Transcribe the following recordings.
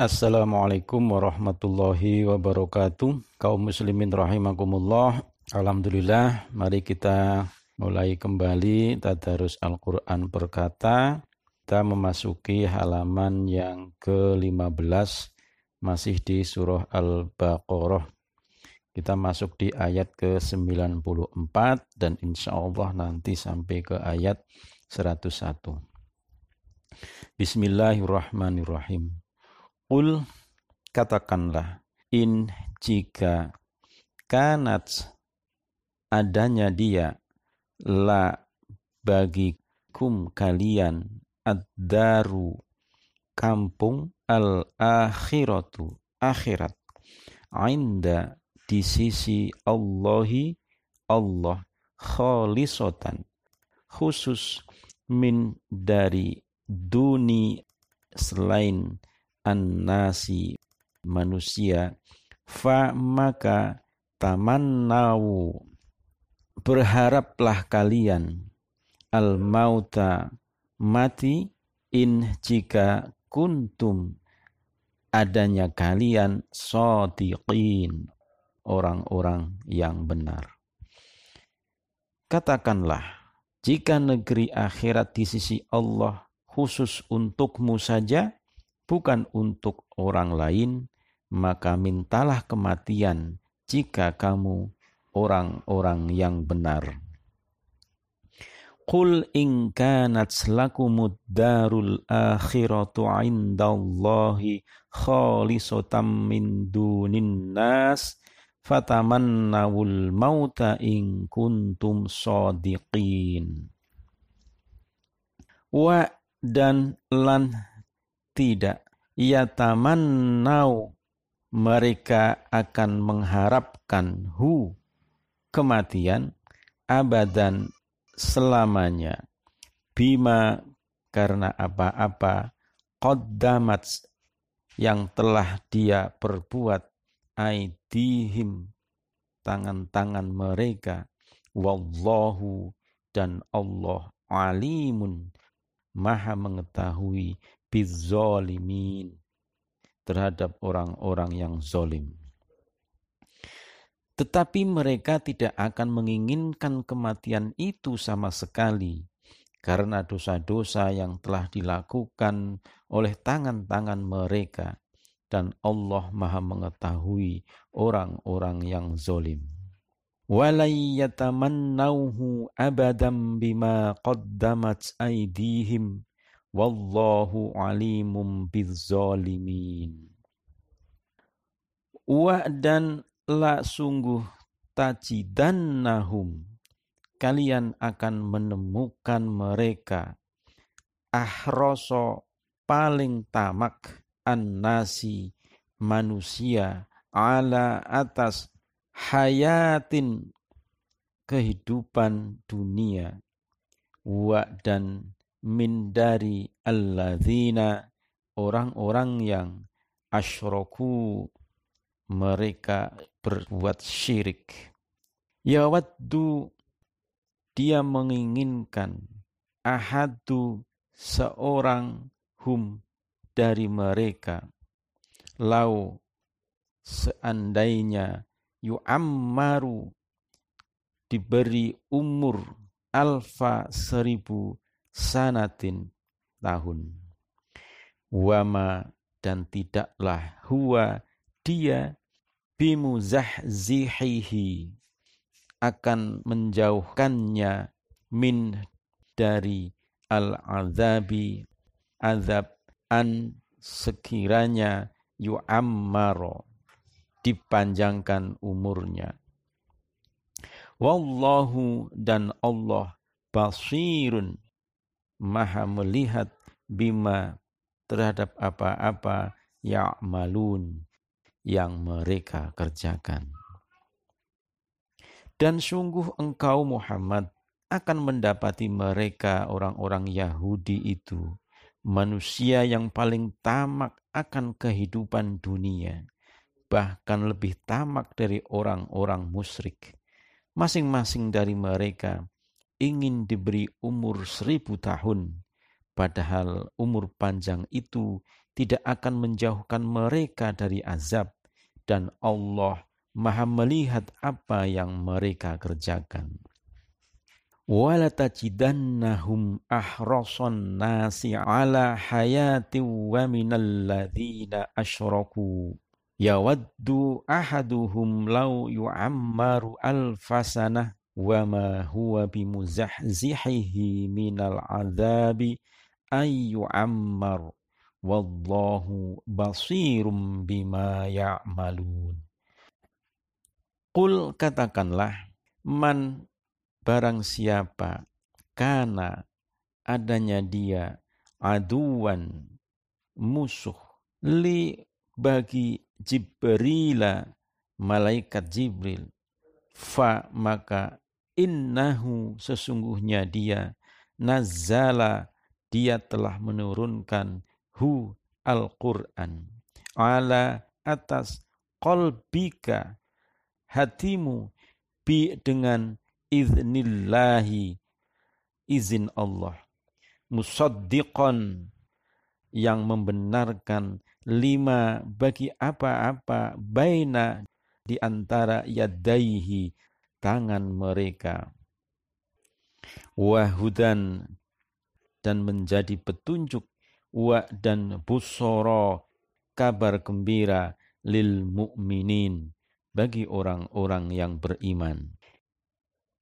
Assalamualaikum warahmatullahi wabarakatuh. Kaum muslimin rahimakumullah. Alhamdulillah, mari kita mulai kembali tadarus Al-Qur'an perkata. Kita memasuki halaman yang ke-15 masih di surah Al-Baqarah. Kita masuk di ayat ke-94 dan insya Allah nanti sampai ke ayat 101. Bismillahirrahmanirrahim. Ul katakanlah in jika kanat adanya dia la bagi kum kalian ad-daru kampung al-akhiratu akhirat inda di sisi Allahi Allah khalisotan khusus min dari duni selain an-nasi manusia. Fa maka tamannau. Berharaplah kalian al mauta mati in jika kuntum adanya kalian sodiqin orang-orang yang benar. Katakanlah jika negeri akhirat di sisi Allah khusus untukmu saja bukan untuk orang lain, maka mintalah kematian jika kamu orang-orang yang benar. Qul in kanat lakumud darul akhiratu indallahi khalisatam min dunin nas fatamannawul mauta in kuntum sadiqin. Wa dan lan tidak. Ia tamannau mereka akan mengharapkan hu kematian abadan selamanya bima karena apa-apa qaddamat yang telah dia perbuat aidihim tangan-tangan mereka wallahu dan Allah alimun maha mengetahui bizzolimin terhadap orang-orang yang zolim. Tetapi mereka tidak akan menginginkan kematian itu sama sekali karena dosa-dosa yang telah dilakukan oleh tangan-tangan mereka dan Allah maha mengetahui orang-orang yang zolim. Walai abadam bima qaddamat aidihim Wallahu alimum bizzalimin. Wa dan la sungguh tajidannahum. Kalian akan menemukan mereka. Ahroso paling tamak an-nasi manusia ala atas hayatin kehidupan dunia wa dan min dari alladzina orang-orang yang asyraku mereka berbuat syirik. Ya waddu dia menginginkan ahadu seorang hum dari mereka lau seandainya yu'ammaru diberi umur alfa seribu sanatin tahun. Wama dan tidaklah huwa dia bimuzahzihihi akan menjauhkannya min dari al-azabi azab an sekiranya yu'ammaro dipanjangkan umurnya. Wallahu dan Allah basirun maha melihat bima terhadap apa-apa ya'malun yang mereka kerjakan. Dan sungguh engkau Muhammad akan mendapati mereka orang-orang Yahudi itu manusia yang paling tamak akan kehidupan dunia, bahkan lebih tamak dari orang-orang musyrik. Masing-masing dari mereka ingin diberi umur seribu tahun, padahal umur panjang itu tidak akan menjauhkan mereka dari azab dan Allah Maha melihat apa yang mereka kerjakan. Ahrasan nasi ala hayati wa minal ladzina asyraku yawaddu ahaduhum law yu'ammaru alfasanah wa ma huwa bimuzahzihihi minal adzabi ay yu'ammar wallahu basirum bima ya'malun katakanlah man barang siapa karena adanya dia aduan musuh li bagi Jibrila malaikat Jibril fa maka innahu sesungguhnya dia. Nazala dia telah menurunkan hu Al-Quran. Ala atas kolbika hatimu bi dengan iznillahi izin Allah. Musaddiqan yang membenarkan lima bagi apa-apa baina di antara yadaihi tangan mereka wahudan dan menjadi petunjuk wa dan busoro kabar gembira lil mu'minin bagi orang-orang yang beriman.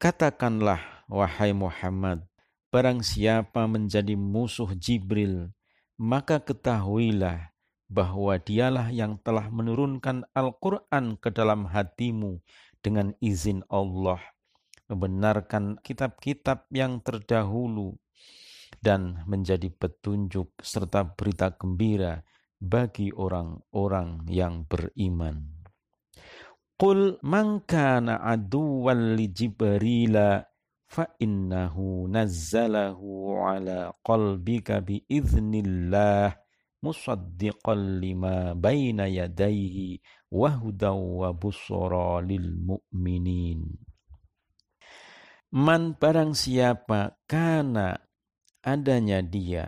Katakanlah wahai Muhammad, barang siapa menjadi musuh Jibril, maka ketahuilah bahwa dialah yang telah menurunkan Al-Quran ke dalam hatimu dengan izin Allah, membenarkan kitab-kitab yang terdahulu, dan menjadi petunjuk serta berita gembira bagi orang-orang yang beriman. Qul man kana aduwan li Jibrila fa innahu nazzalahu ala qalbika bi iznillah musaddiqan lima baina yadayhi wa hudaw wa busra lil mu'minin. Man barang siapa kana adanya dia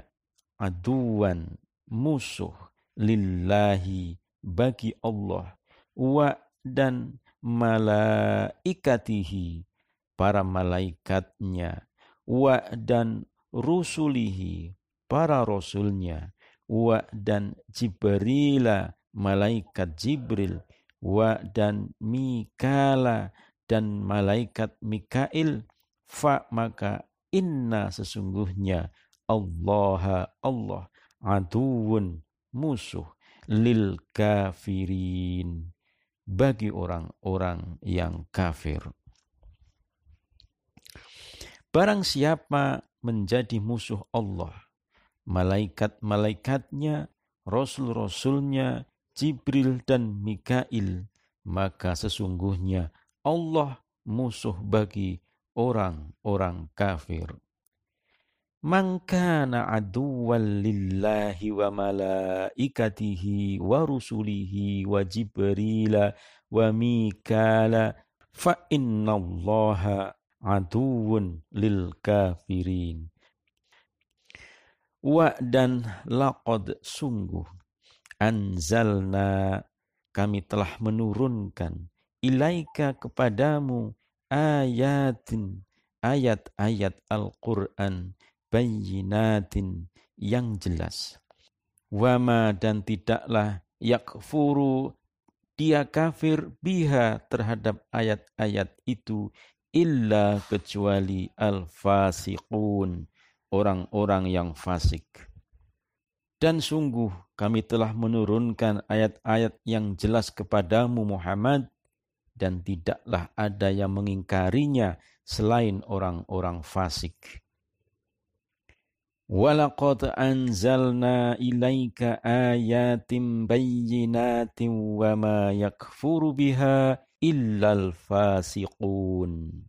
aduan musuh lillahi bagi Allah wa dan malaikatihi para malaikatnya wa dan rusulihi para rasulnya wa dan jibrila malaikat jibril wa dan mikala dan malaikat mikail fa maka Inna sesungguhnya Allah Allah aduun musuh lil kafirin bagi orang-orang yang kafir. Barang siapa menjadi musuh Allah, malaikat-malaikatnya, rasul-rasulnya, Jibril dan Mikail, maka sesungguhnya Allah musuh bagi orang-orang kafir. Man kana aduwwan lillahi wa malaikatihi wa rusulihi wa jibrila wa mikala fa innallaha aduwwun lil kafirin. Wa dan laqad sungguh anzalna kami telah menurunkan ilaika kepadamu ayatin ayat-ayat Al-Quran bayinatin yang jelas. Wama dan tidaklah yakfuru dia kafir biha terhadap ayat-ayat itu illa kecuali al-fasiqun orang-orang yang fasik. Dan sungguh kami telah menurunkan ayat-ayat yang jelas kepadamu Muhammad dan tidaklah ada yang mengingkarinya selain orang-orang fasik. Walaqad anzalna ilaika ayatin bayyinatin wa ma yakfuru biha illal fasiqun.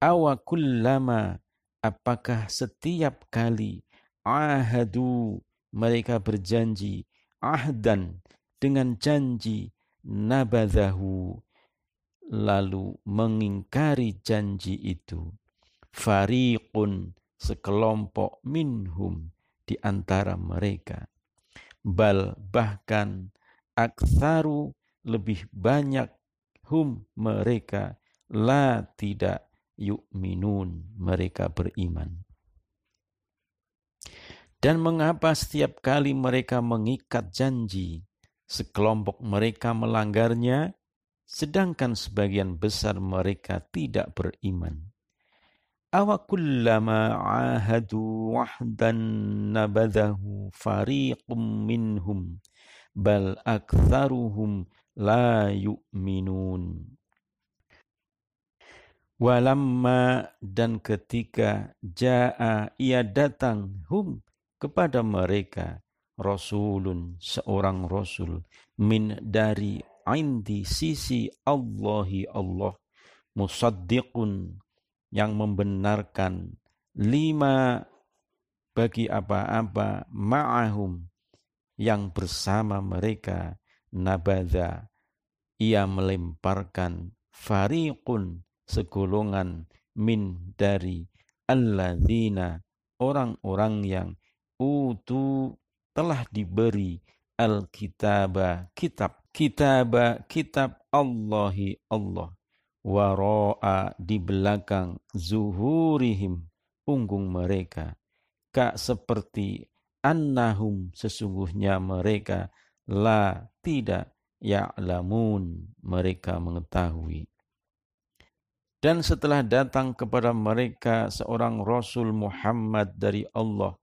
Awa kullama apakah setiap kali ahadu mereka berjanji ahdan dengan janji nabadahu lalu mengingkari janji itu fariqun sekelompok minhum di antara mereka. Bal bahkan aktsaru lebih banyak hum mereka la tidak yu'minun mereka beriman. Dan mengapa setiap kali mereka mengikat janji, sekelompok mereka melanggarnya, sedangkan sebagian besar mereka tidak beriman? Awakullama ahadu wahdan nabadahu fariqum minhum bal aktharuhum la yu'minun. Walamma dan ketika jaa ia datang hum kepada mereka rasulun seorang rasul min dari indi sisi Allahi Allah musaddiqun yang membenarkan lima bagi apa-apa ma'ahum yang bersama mereka nabadha ia melemparkan fariqun segolongan min dari alladzina orang-orang yang utu telah diberi al-kitaba kitab kitaba kitab Allahi Allah waro'a di belakang zuhurihim punggung mereka. Kak seperti annahum sesungguhnya mereka la tidak ya'lamun mereka mengetahui dan setelah datang kepada mereka seorang Rasul Muhammad dari Allah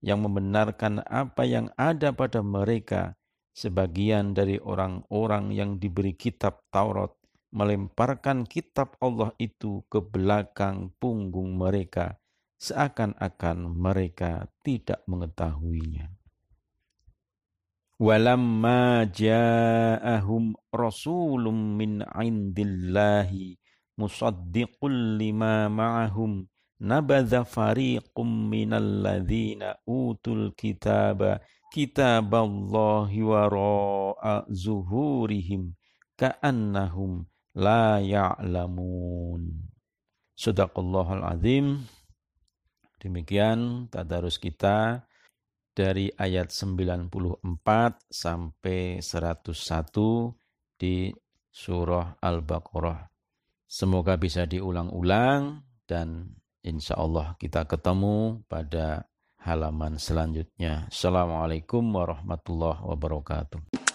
yang membenarkan apa yang ada pada mereka, sebagian dari orang-orang yang diberi kitab Taurat melemparkan kitab Allah itu ke belakang punggung mereka, seakan-akan mereka tidak mengetahuinya. Walamma ja'ahum rasulun min indillahi musaddiqul lima ma'ahum nabadha fariqum minal ladzina utul kitaba kitaballahi wara'a zuhurihim ka'annahum la ya'lamun Sadaqallahul azim Demikian tadarus kita dari ayat 94 sampai 101 di surah Al-Baqarah. Semoga bisa diulang-ulang dan insya Allah kita ketemu pada halaman selanjutnya. Assalamualaikum warahmatullahi wabarakatuh.